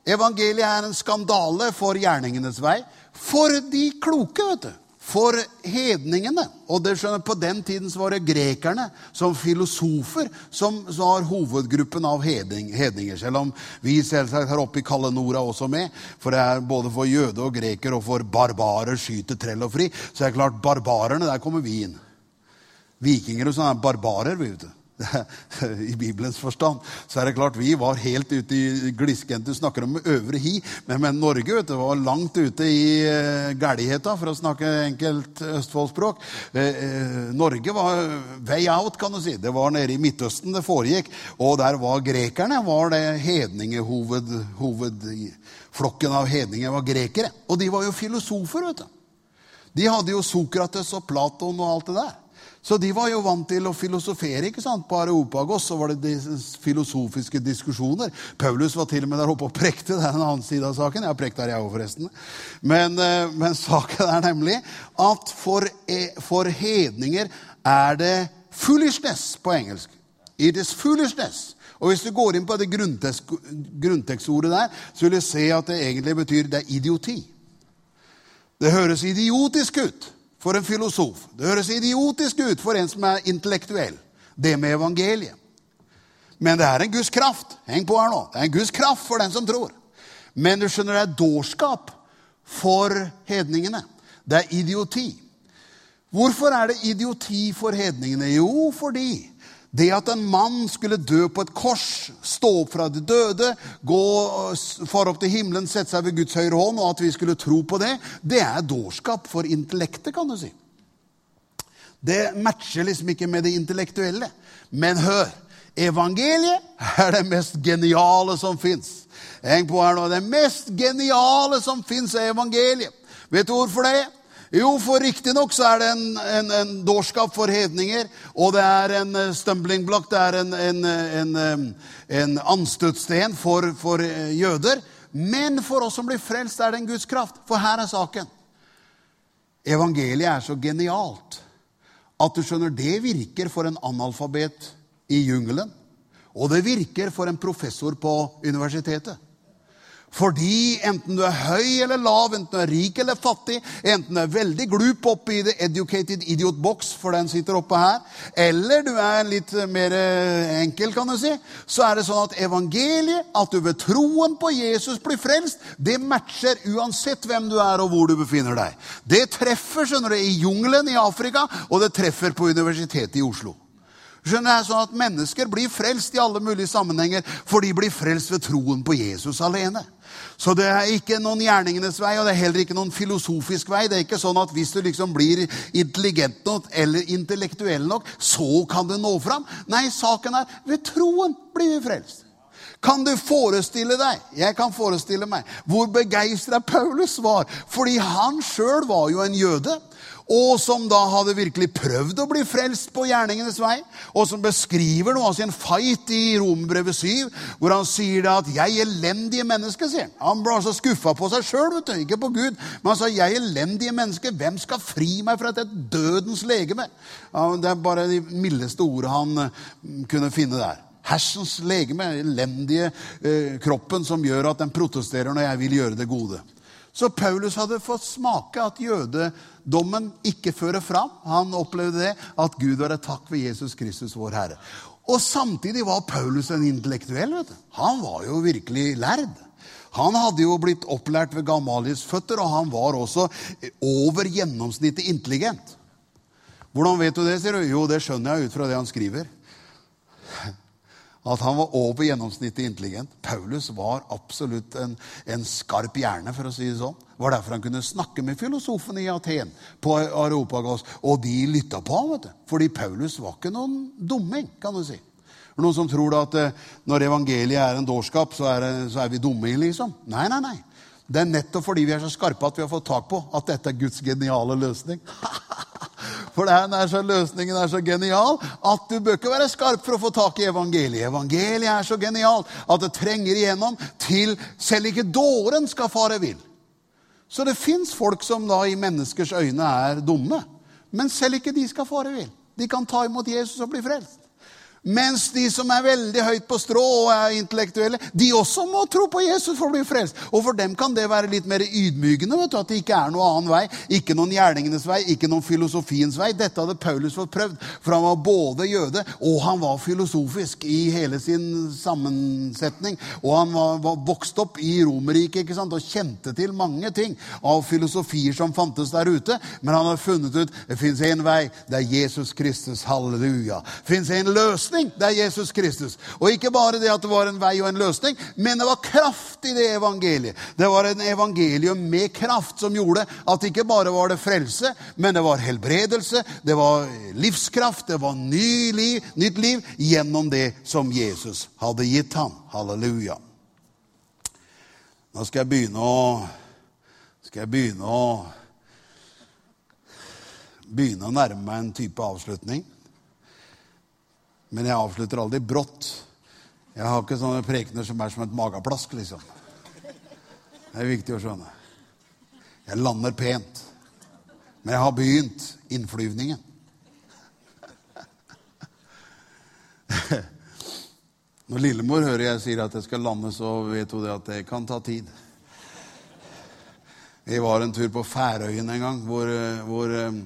evangeliet er en skandale for gjerningenes vei. For de kloke, vet du for hedningene. Og det skjønner, På den tiden var det grekerne som filosofer som, var hovedgruppen av hedning, hedninger. Selv om vi selvsagt her oppe i kalde Nora også med. For det er både for jøde og greker og for barbarer skyter trell og fri. Så det er klart, barbarerne, der kommer vi inn. Vikinger og sånne er barbarer. vet du. I Bibelens forstand. Så er det klart, vi var helt ute i glisken. Du snakker om øvre hi, men, men Norge vet du, var langt ute i uh, gæligheta, for å snakke enkelt østfoldspråk. Uh, uh, Norge var way out, kan du si. Det var nede i Midtøsten det foregikk. Og der var grekerne var det hedningehoved... hovedflokken av hedninger var grekere. Og de var jo filosofer, vet du. De hadde jo Sokrates og Platon og alt det der. Så de var jo vant til å filosofere ikke sant? på Areopagos. Så var det filosofiske diskusjoner. Paulus var til og med der oppe og prekte. Det er en annen side av saken. Jeg har prekt der, jeg òg, forresten. Men, eh, men, saken er nemlig at for, e, for hedninger er det foolishness på engelsk. It is foolishness. Og Hvis du går inn på det grunntekstordet der, så vil du se at det egentlig betyr det er idioti. Det høres idiotisk ut for en filosof. Det høres idiotisk ut for en som er intellektuell, det med evangeliet. Men det er en Guds kraft. Heng på her nå. Det er en Guds kraft for den som tror. Men du skjønner, det er dårskap for hedningene. Det er idioti. Hvorfor er det idioti for hedningene? Jo, fordi det at en mann skulle dø på et kors, stå opp fra de døde, gå, far opp til himmelen, sette seg ved Guds høyre hånd, og at vi skulle tro på det, det er dårskap for intellektet, kan du si. Det matcher liksom ikke med det intellektuelle. Men hør! Evangeliet er det mest geniale som fins. Heng på her nå. Det mest geniale som fins, er evangeliet. Vet du hvorfor det? Jo, for riktignok så er det en, en, en, dårskap for hedninger, og det er en eh, stumbling block, det er en, en, en anstøtsten for, for eh, jøder. Men for oss som blir frelst, er det en Guds kraft. For her er saken. Evangeliet er så genialt at du skjønner, det virker for en analfabet i jungelen. Og det virker for en professor på universitetet. Fordi enten du er høy eller lav, enten du er rik eller fattig, enten du er veldig glup oppe i the educated idiot box, for den sitter oppe her, eller du er litt mer eh, enkel, kan du si, så er det sånn at evangeliet, at du ved troen på Jesus blir frelst, det matcher uansett hvem du er og hvor du befinner deg. Det treffer skjønner du, i jungelen i Afrika, og det treffer på Universitetet i Oslo. Skjønner jeg sånn at Mennesker blir frelst i alle mulige sammenhenger, for de blir frelst ved troen på Jesus alene. Så det er ikke noen gjerningenes vei, og det er heller ikke noen filosofisk vei. Det er ikke sånn at hvis du liksom blir intelligent nok eller intellektuell nok, så kan du nå fram. Nei, saken er ved troen blir vi frelst. Kan du forestille deg jeg kan forestille meg, hvor begeistra Paulus var? Fordi han sjøl var jo en jøde og som da hadde virkelig prøvd å bli frelst på gjerningenes vei, og som beskriver noe av sin fight i Romerbrevet 7, hvor han sier det at 'jeg elendige menneske', sier han. Han ble altså skuffa på seg sjøl, ikke på Gud. Men han sa 'jeg elendige menneske, hvem skal fri meg fra dette dødens legeme'? Ja, det er bare de mildeste ordene han eh, kunne finne der. Hersens legeme, elendige eh, kroppen som gjør at den protesterer når jeg vil gjøre det gode. Så Paulus hadde fått smake at jødedommen ikke fører fram. Han opplevde det, at Gud var et takk ved Jesus Kristus, vår Herre. Og samtidig var Paulus en intellektuell. vet du. Han var jo virkelig lærd. Han hadde jo blitt opplært ved Gamalies føtter, og han var også over gjennomsnittet intelligent. Hvordan vet du det? sier du? Jo, det skjønner jeg ut fra det han skriver. At han var over gjennomsnittet intelligent. Paulus var absolutt en, en, skarp hjerne, for å si det sånn. Det var derfor han kunne snakke med filosofene i Aten på Aropagos. og de lytta på ham. vet du. Fordi Paulus var ikke noen dumming, kan du si. Noen som tror at eh, når evangeliet er en dårskap, så er, så er vi dumme, liksom. Nei, nei, nei. Det er nettopp fordi vi er så skarpe at vi har fått tak på at dette er Guds geniale løsning. For er så, løsningen er så genial at du bør ikke være skarp for å få tak i evangeliet. Evangeliet er så genialt at det trenger igjennom til selv ikke dåren skal fare vill. Så det fins folk som da i menneskers øyne er dumme. Men selv ikke de skal fare vill. De kan ta imot Jesus og bli frelst. Mens de som er veldig høyt på strå og er intellektuelle, de også må tro på Jesus for å bli frelst. Og for dem kan det være litt mer ydmykende. vet du, At det ikke er noen annen vei. Ikke noen gjerningenes vei, ikke noen filosofiens vei. Dette hadde Paulus fått prøvd, for han var både jøde og han var filosofisk i hele sin sammensetning. Og han var, var vokst opp i Romerriket ikke sant, og kjente til mange ting av filosofier som fantes der ute. Men han har funnet ut det fins én vei. Det er Jesus Kristus. Halleluja. Det fins en løsning løsning. Det er Jesus Kristus. Og ikke bare det at det var en vei og en løsning, men det var kraft i det evangeliet. Det var en evangelium med kraft som gjorde at ikke bare var det frelse, men det var helbredelse, det var livskraft, det var ny liv, nytt liv gjennom det som Jesus hadde gitt ham. Halleluja. Nå skal jeg begynne å skal jeg begynne å begynne å nærme meg en type avslutning. Men jeg avslutter aldri brått. Jeg har ikke sånne prekener som er som et mageplask, liksom. Det er viktig å skjønne. Jeg lander pent. Men jeg har begynt innflyvningen. Når lillemor hører jeg sier at jeg skal lande, så vet hun det at det kan ta tid. Vi var en tur på Færøyene en gang hvor, hvor eh,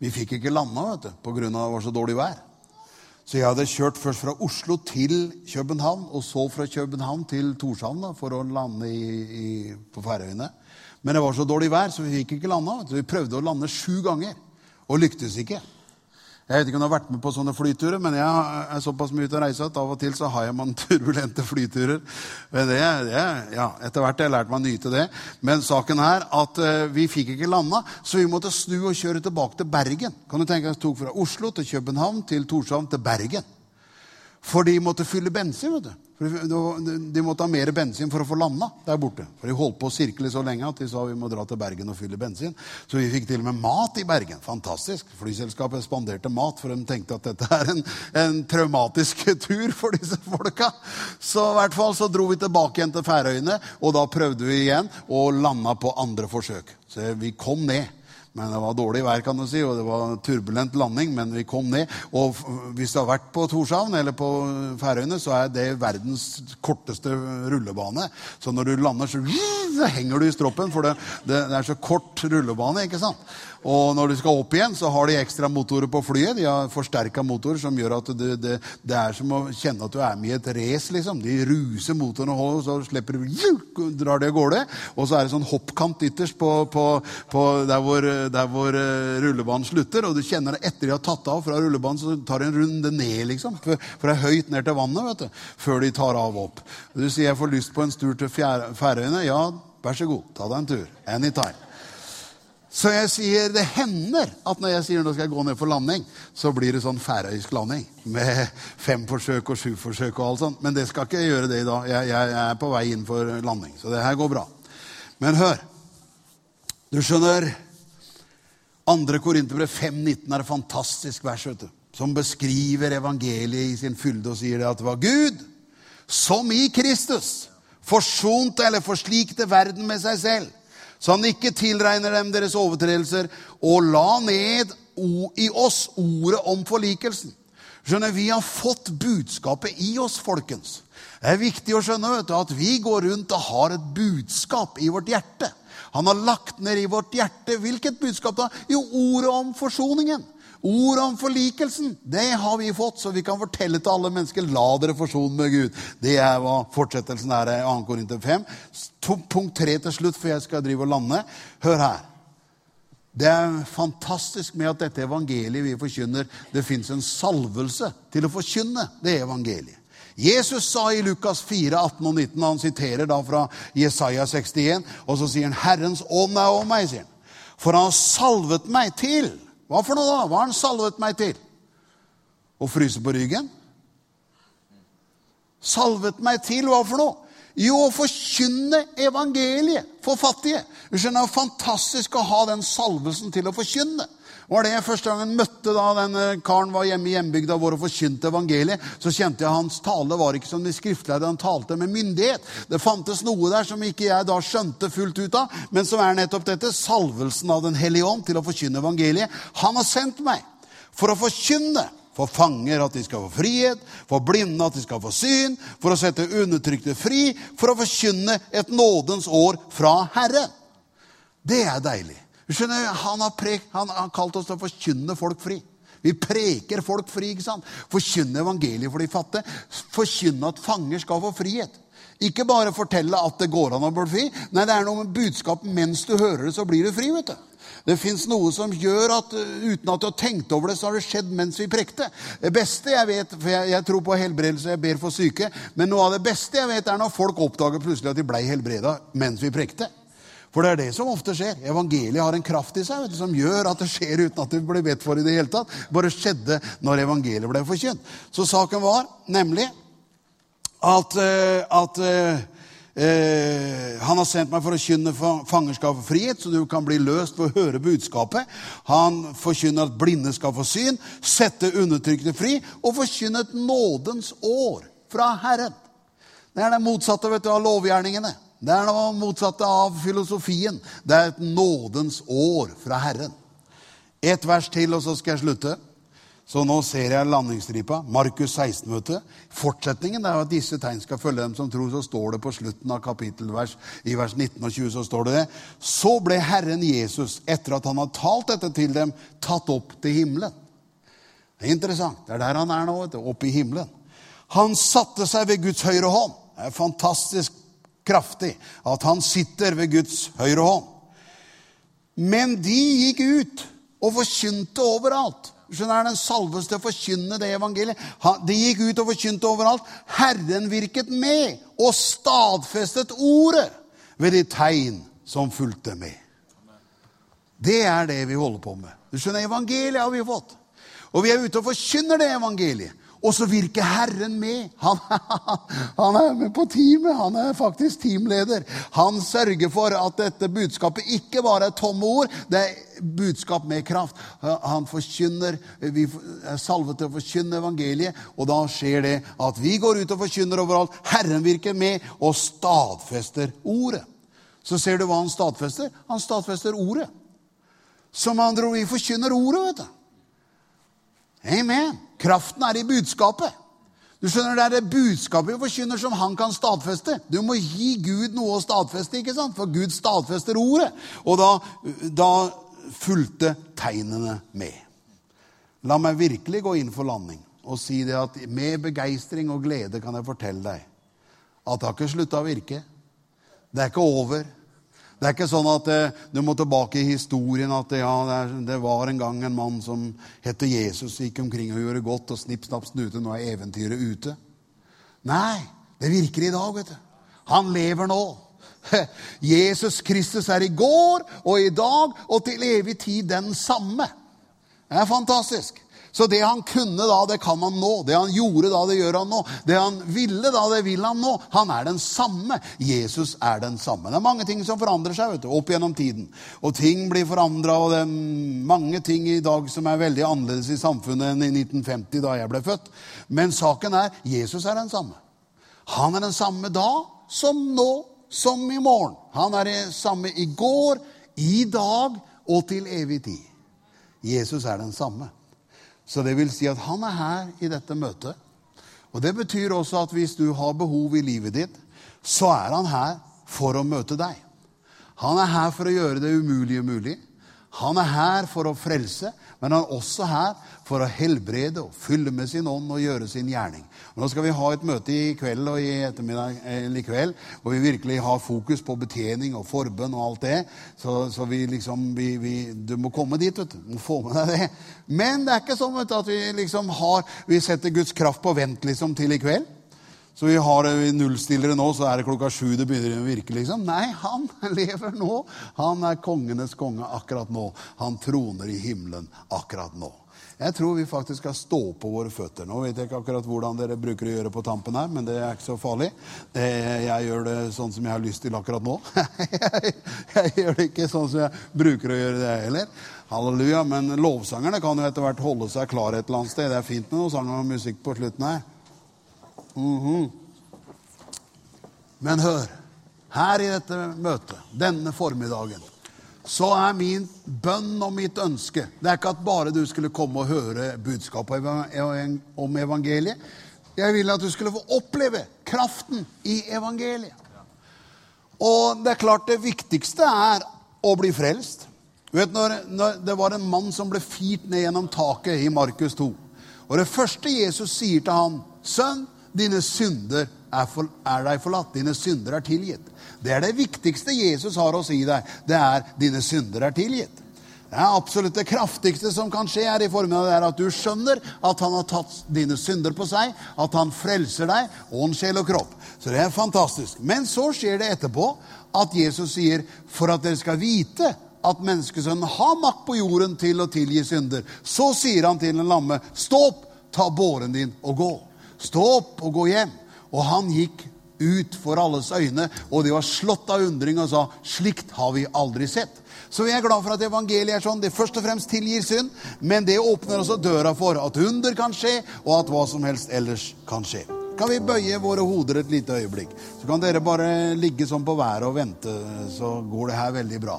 vi fikk ikke landa pga. det var så dårlig vær. Så jeg hadde kjørt først fra Oslo til København, og så fra København til Torshavn for å lande i, i, på Færøyene. Men det var så dårlig vær, så vi fikk ikke landa. Så vi prøvde å lande sju ganger, og lyktes ikke. Jeg vet ikke om du har vært med på sånne flyturer, men jeg er såpass mye ute å reise at av og til så har jeg man turbulente flyturer. Men det, det, ja, Etter hvert har jeg lært meg å nyte det. Men saken er at uh, vi fikk ikke landa, så vi måtte snu og kjøre tilbake til Bergen. Kan du tenke deg, tok fra Oslo til København til Torshavn til Bergen. For de måtte fylle bensin. vet du. De måtte ha mer bensin for å få landa der borte. For de holdt på å sirkle så lenge at de sa vi må dra til Bergen og fylle bensin. Så vi fikk til og med mat i Bergen. Fantastisk. Flyselskapet spanderte mat, for de tenkte at dette er en, en traumatisk tur for disse folka. Så i hvert fall så dro vi tilbake igjen til Færøyene, og da prøvde vi igjen å lande på andre forsøk. Så vi kom ned. Men det var dårlig vær, kan du si, og det var turbulent landing. Men vi kom ned. Og hvis du har vært på Torshavn eller på Færøyene, så er det verdens korteste rullebane. Så når du lander, så, så henger du i stroppen, for det, det, det er så kort rullebane. ikke sant? Og når du skal opp igjen, så har de ekstra motorer på flyet. De har forsterka motorer som gjør at det, det, er som å kjenne at du er med i et race. Liksom. De ruser motoren, og så slipper du drar de av gårde. Og så er det sånn hoppkant ytterst på, på, på der, hvor, der, hvor, eh, rullebanen slutter. Og du kjenner det etter de har tatt av fra rullebanen, så tar de en runde ned, liksom. Er høyt ned til vannet, vet du. Før de tar av opp. Du sier jeg får lyst på en tur til Færøyene. Ja, vær så god, ta deg en tur. Anytime. Så jeg sier det hender at når jeg sier nå skal jeg gå ned for landing, så blir det sånn færøysk landing med fem forsøk og sju forsøk og alt sånt. Men det skal ikke jeg gjøre det i dag. Jeg, jeg, jeg er på vei inn for landing, så det her går bra. Men hør. Du skjønner, 2. Korinterbrev 5,19 er et fantastisk vers vet du, som beskriver evangeliet i sin fylde og sier det at det var Gud som i Kristus forsonte eller forslikte verden med seg selv så han ikke tilregner dem deres overtredelser, og la ned i oss ordet om forlikelsen. Skjønner, Vi har fått budskapet i oss, folkens. Det er viktig å skjønne du, at vi går rundt og har et budskap i vårt hjerte. Han har lagt ned i vårt hjerte hvilket budskap da? Jo, ordet om forsoningen. Ordet om forlikelsen. Det har vi fått, så vi kan fortelle til alle mennesker la dere forsone med Gud. Det er hva fortsettelsen er i 2. Korinter 5. Punkt 3 til slutt, for jeg skal drive og lande. Hør her. Det er fantastisk med at dette evangeliet vi forkynner, det fins en salvelse til å forkynne det evangeliet. Jesus sa i Lukas 4, 18 og 19, han siterer da fra Jesaja 61, og så sier han 'Herrens ånd er over meg', sier han. For han har salvet meg til Hva for noe, da? Hva har han salvet meg til? Å fryse på ryggen? Salvet meg til hva for noe? Jo, å forkynne evangeliet for fattige. Du skjønner, Det er fantastisk å ha den salvelsen til å forkynne. Var det første gang jeg møtte da denne karen var hjemme i hjembygda vår og forkynte evangeliet, så kjente jeg hans tale var ikke som de skriftlærde. Han talte med myndighet. Det fantes noe der som ikke jeg da skjønte fullt ut av, men som er nettopp dette salvelsen av Den hellige ånd til å forkynne evangeliet. Han har sendt meg for å forkynne for fanger at de skal få frihet, for blinde at de skal få syn, for å sette undertrykte fri, for å forkynne et nådens år fra Herren. Det er deilig. Skjønner, han, har prek, han har kalt oss til å forkynne folk fri. Vi preker folk fri. ikke sant? Forkynne evangeliet for de fattige. Forkynne at fanger skal få frihet. Ikke bare fortelle at det går an å bli fri. Nei, det er noe med budskapet mens du hører det, så blir du fri. vet du. Det fins noe som gjør at uten at du har tenkt over det, så har det skjedd mens vi prekte. Det beste jeg vet, for jeg, jeg tror på helbredelse, jeg ber for syke, men noe av det beste jeg vet, er når folk oppdager plutselig at de blei helbreda mens vi prekte. For det er det som ofte skjer. Evangeliet har en kraft i seg vet du, som gjør at det skjer uten at det blir bedt for i det hele tatt. Bare skjedde når evangeliet ble forkynt. Så saken var nemlig at, eh, at uh, Eh, han har sendt meg for å kynne fangerskap og frihet, så du kan bli løst ved å høre budskapet. Han forkynner at blinde skal få syn, sette undertrykte fri og forkynne et nådens år fra Herren. Det er det motsatte vet du, av lovgjerningene. Det er det motsatte av filosofien. Det er et nådens år fra Herren. Ett vers til, og så skal jeg slutte. Så nå ser jeg landingsstripa. Markus 16-møte. Fortsetningen er at disse tegn skal følge dem som tror. Så står det på slutten av kapittelvers i vers 19 og 20 så står det det. Så ble Herren Jesus, etter at han har talt dette til dem, tatt opp til himmelen. Det er interessant. Det er der han er nå, oppe i himmelen. Han satte seg ved Guds høyre hånd. Det er fantastisk kraftig at han sitter ved Guds høyre hånd. Men de gikk ut og forkynte overalt. Skjønner Den salves til å forkynne det evangeliet. De gikk ut og forkynte overalt. Herren virket med og stadfestet ordet ved de tegn som fulgte med. Det er det vi holder på med. Du skjønner, Evangeliet har vi fått. Og vi er ute og forkynner det evangeliet. Og så virker Herren med. Han, han, er med på teamet. Han er faktisk teamleder. Han sørger for at dette budskapet ikke bare er tomme ord, det er budskap med kraft. Han forkynner, Vi er salvet til å forkynne evangeliet, og da skjer det at vi går ut og forkynner overalt. Herren virker med og stadfester ordet. Så ser du hva han stadfester. Han stadfester ordet. Som andre ord, vi forkynner ordet, vet du. Amen. Kraften er i budskapet. Du skjønner, Det er det budskapet vi forkynner, som han kan stadfeste. Du må gi Gud noe å stadfeste, ikke sant? for Gud stadfester ordet. Og da, da fulgte tegnene med. La meg virkelig gå inn for landing og si det at med begeistring og glede kan jeg fortelle deg at det har ikke slutta å virke. Det er ikke over. Det er ikke sånn at eh, du må tilbake i historien at ja, det, var en gang en mann som het Jesus, gikk omkring og gjorde godt, og snipp, snapp, snute, nå er eventyret ute. Nei, det virker i dag, vet du. Han lever nå. Jesus Kristus er i går og i dag og til evig tid den samme. Det er fantastisk. Så det han kunne da, det kan han nå. Det han gjorde da, det gjør han nå. Det han ville da, det vil han nå. Han er den samme. Jesus er den samme. Det er mange ting som forandrer seg vet du, opp gjennom tiden. Og ting blir forandra, og det er mange ting i dag som er veldig annerledes i samfunnet enn i 1950, da jeg ble født. Men saken er Jesus er den samme. Han er den samme da som nå, som i morgen. Han er den samme i går, i dag og til evig tid. Jesus er den samme. Så det vil si at han er her i dette møtet. Og Det betyr også at hvis du har behov i livet ditt, så er han her for å møte deg. Han er her for å gjøre det umulige mulig. Han er her for å frelse, men han er også her for å helbrede og fylle med sin ånd og gjøre sin gjerning. Nå skal vi ha et møte i kveld og i ettermiddag eller i kveld hvor vi virkelig har fokus på betjening og forbønn og alt det. Så, så vi liksom vi, vi, Du må komme dit, vet du. Du må få med deg det. Men det er ikke sånn vet du, at vi liksom har Vi setter Guds kraft på vent liksom til i kveld. Så vi har det nullstillere nå, så er det klokka sju det begynner å virke. liksom. Nei, han lever nå. Han er kongenes konge akkurat nå. Han troner i himmelen akkurat nå. Jeg tror vi faktisk skal stå på våre føtter. Nå vet jeg ikke akkurat hvordan dere bruker å gjøre på tampen her, men det er ikke så farlig. Jeg gjør det sånn som jeg har lyst til akkurat nå. Jeg gjør det ikke sånn som jeg bruker å gjøre det heller. Halleluja. Men lovsangerne kan jo etter hvert holde seg klar et eller annet sted. Det er fint med noe sang og musikk på slutten her. Mm -hmm. Men hør. Her i dette møtet, denne formiddagen, så er min bønn og mitt ønske Det er ikke at bare du skulle komme og høre budskapet om evangeliet. Jeg vil at du skulle få oppleve kraften i evangeliet. Og det er klart det viktigste er å bli frelst. Du vet, når, når Det var en mann som ble firt ned gjennom taket i Markus 2. Og det første Jesus sier til ham, 'Sønn, Dine synder er, for, er, deg forlatt. Dine synder er tilgitt. Det er det viktigste Jesus har å si deg. Det er 'dine synder er tilgitt'. Det er absolutt det kraftigste som kan skje her i formiddag, det er at du skjønner at han har tatt dine synder på seg, at han frelser deg, ånd, sjel og kropp. Så det er fantastisk. Men så skjer det etterpå at Jesus sier, for at dere skal vite at menneskesønnen har makt på jorden til å tilgi synder, så sier han til en lamme, stå opp, ta båren din og gå. Stå opp og gå hjem. Og han gikk ut for alles øyne, og de var slått av undring og sa, slikt har vi aldri sett. Så vi er glad for at evangeliet er sånn. Det først og fremst tilgir synd, men det åpner også døra for at under kan skje, og at hva som helst ellers kan skje. Kan vi bøye våre hoder et lite øyeblikk? Så kan dere bare ligge sånn på været og vente, så går det her veldig bra.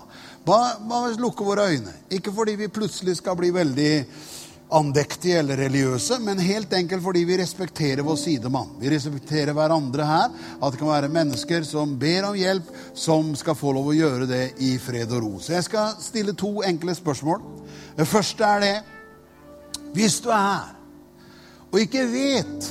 Bare, bare lukke våre øyne. Ikke fordi vi plutselig skal bli veldig andektige eller religiøse, men helt enkelt fordi vi respekterer vår sidemann. Vi respekterer hverandre her. At det kan være mennesker som ber om hjelp, som skal få lov å gjøre det i fred og ro. Så jeg skal stille to enkle spørsmål. Det første er det Hvis du er her og ikke vet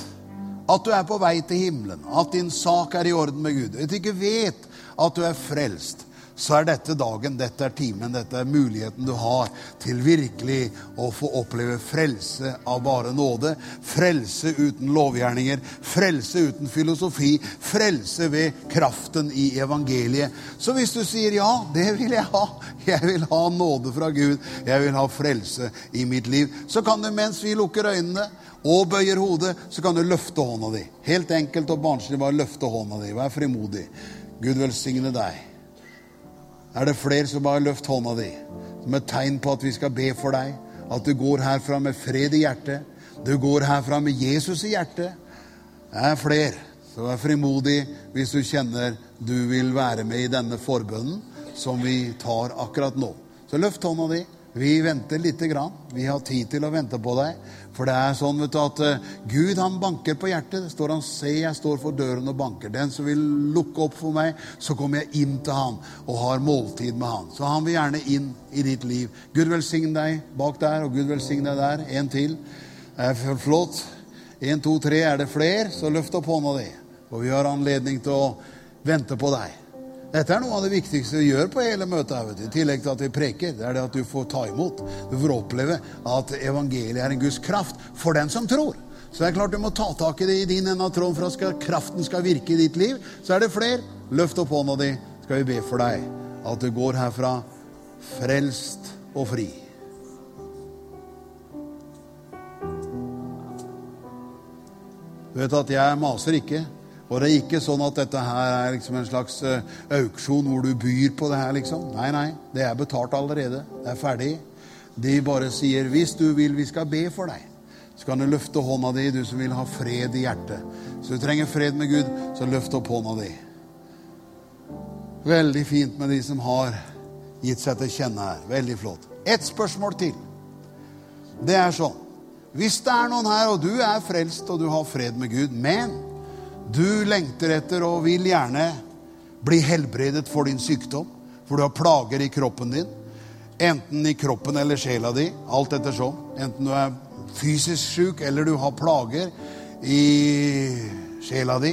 at du er på vei til himmelen, at din sak er i orden med Gud, at du ikke vet at du er frelst, så er dette dagen, dette er timen, dette er muligheten du har til virkelig å få oppleve frelse av bare nåde. Frelse uten lovgjerninger, frelse uten filosofi, frelse ved kraften i evangeliet. Så hvis du sier ja, det vil jeg ha, jeg vil ha nåde fra Gud, jeg vil ha frelse i mitt liv, så kan du mens vi lukker øynene og bøyer hodet, så kan du løfte hånda di. Helt enkelt og barnslig, bare løfte hånda di. Vær frimodig. Gud velsigne deg er det flere som bare løfter hånda di som et tegn på at vi skal be for deg. At du går herfra med fred i hjertet. Du går herfra med Jesus i hjertet. Det er flere. Så vær frimodig hvis du kjenner du vil være med i denne forbønnen som vi tar akkurat nå. Så løft hånda di. Vi venter lite grann. Vi har tid til å vente på deg. For det er sånn vet du, at uh, Gud han banker på hjertet. Det står han, se, jeg står for døren og banker. Den som vil lukke opp for meg, så kommer jeg inn til han og har måltid med han. Så han vil gjerne inn i ditt liv. Gud velsigne deg bak der, og Gud velsigne deg der. En til. Eh, flott. En, to, tre. Er det flere, så løft opp hånda di. Og vi har anledning til å vente på deg. Dette er noe av det viktigste vi gjør på hele møtet. her, I tillegg til at vi preker. Det er det at du får ta imot. Du får oppleve at evangeliet er en Guds kraft for den som tror. Så det er klart du må ta tak i det i din ende av tråden for at skal, kraften skal virke i ditt liv. Så er det flere. Løft opp hånda di, skal vi be for deg. At du går herfra frelst og fri. Du vet at jeg maser ikke. Og det er ikke sånn at dette her er liksom en slags uh, auksjon hvor du byr på det her, liksom. Nei, nei. Det er betalt allerede. Det er ferdig. De bare sier 'hvis du vil, vi skal be for deg'. Så kan du løfte hånda di, du som vil ha fred i hjertet. Så du trenger fred med Gud, så løft opp hånda di. Veldig fint med de som har gitt seg til kjenne her. Veldig flott. Ett spørsmål til. Det er sånn Hvis det er noen her, og du er frelst, og du har fred med Gud, men du lengter etter og vil gjerne bli helbredet for din sykdom, For du har plager i kroppen din. Enten i kroppen eller sjela di. Alt ettersom. Enten du er fysisk sjuk eller du har plager i sjela di.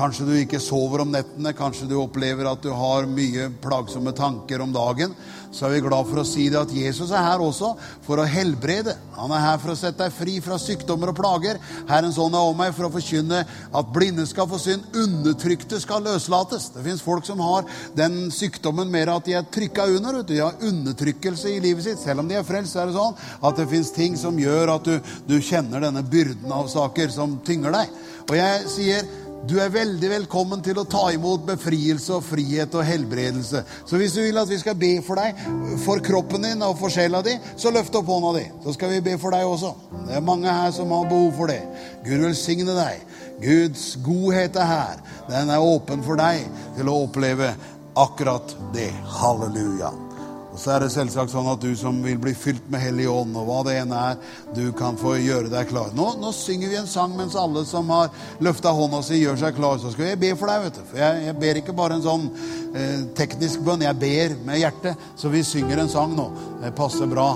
Kanskje du ikke sover om nettene, kanskje du opplever at du har mye plagsomme tanker om dagen. Så er vi glad for å si det at Jesus er her også for å helbrede. Han er her for å sette deg fri fra sykdommer og plager. Herrens ånd er om meg for å forkynne at blinde skal få synd, undertrykte skal løslates. Det fins folk som har den sykdommen mer at de er trykka under. De har undertrykkelse i livet sitt. Selv om de er frelst, er det sånn at det fins ting som gjør at du, du kjenner denne byrden av saker som tynger deg. Og jeg sier du er veldig velkommen til å ta imot befrielse og frihet og helbredelse. Så hvis du vil at vi skal be for deg, for kroppen din og for sjela di, så løft opp hånda di. Så skal vi be for deg også. Det er mange her som har behov for det. Gud velsigne deg. Guds godhet er her. Den er åpen for deg til å oppleve akkurat det. Halleluja. Og så er det selvsagt sånn at du som vil bli fylt med Hellig Ånd, og hva det enn er, du kan få gjøre deg klar. Nå, nå synger vi en sang mens alle som har løfta hånda si, gjør seg klar. Så skal jeg be for deg, vet du. For jeg, jeg ber ikke bare en sånn eh, teknisk bønn, jeg ber med hjertet. Så vi synger en sang nå. Det passer bra.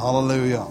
Halleluja.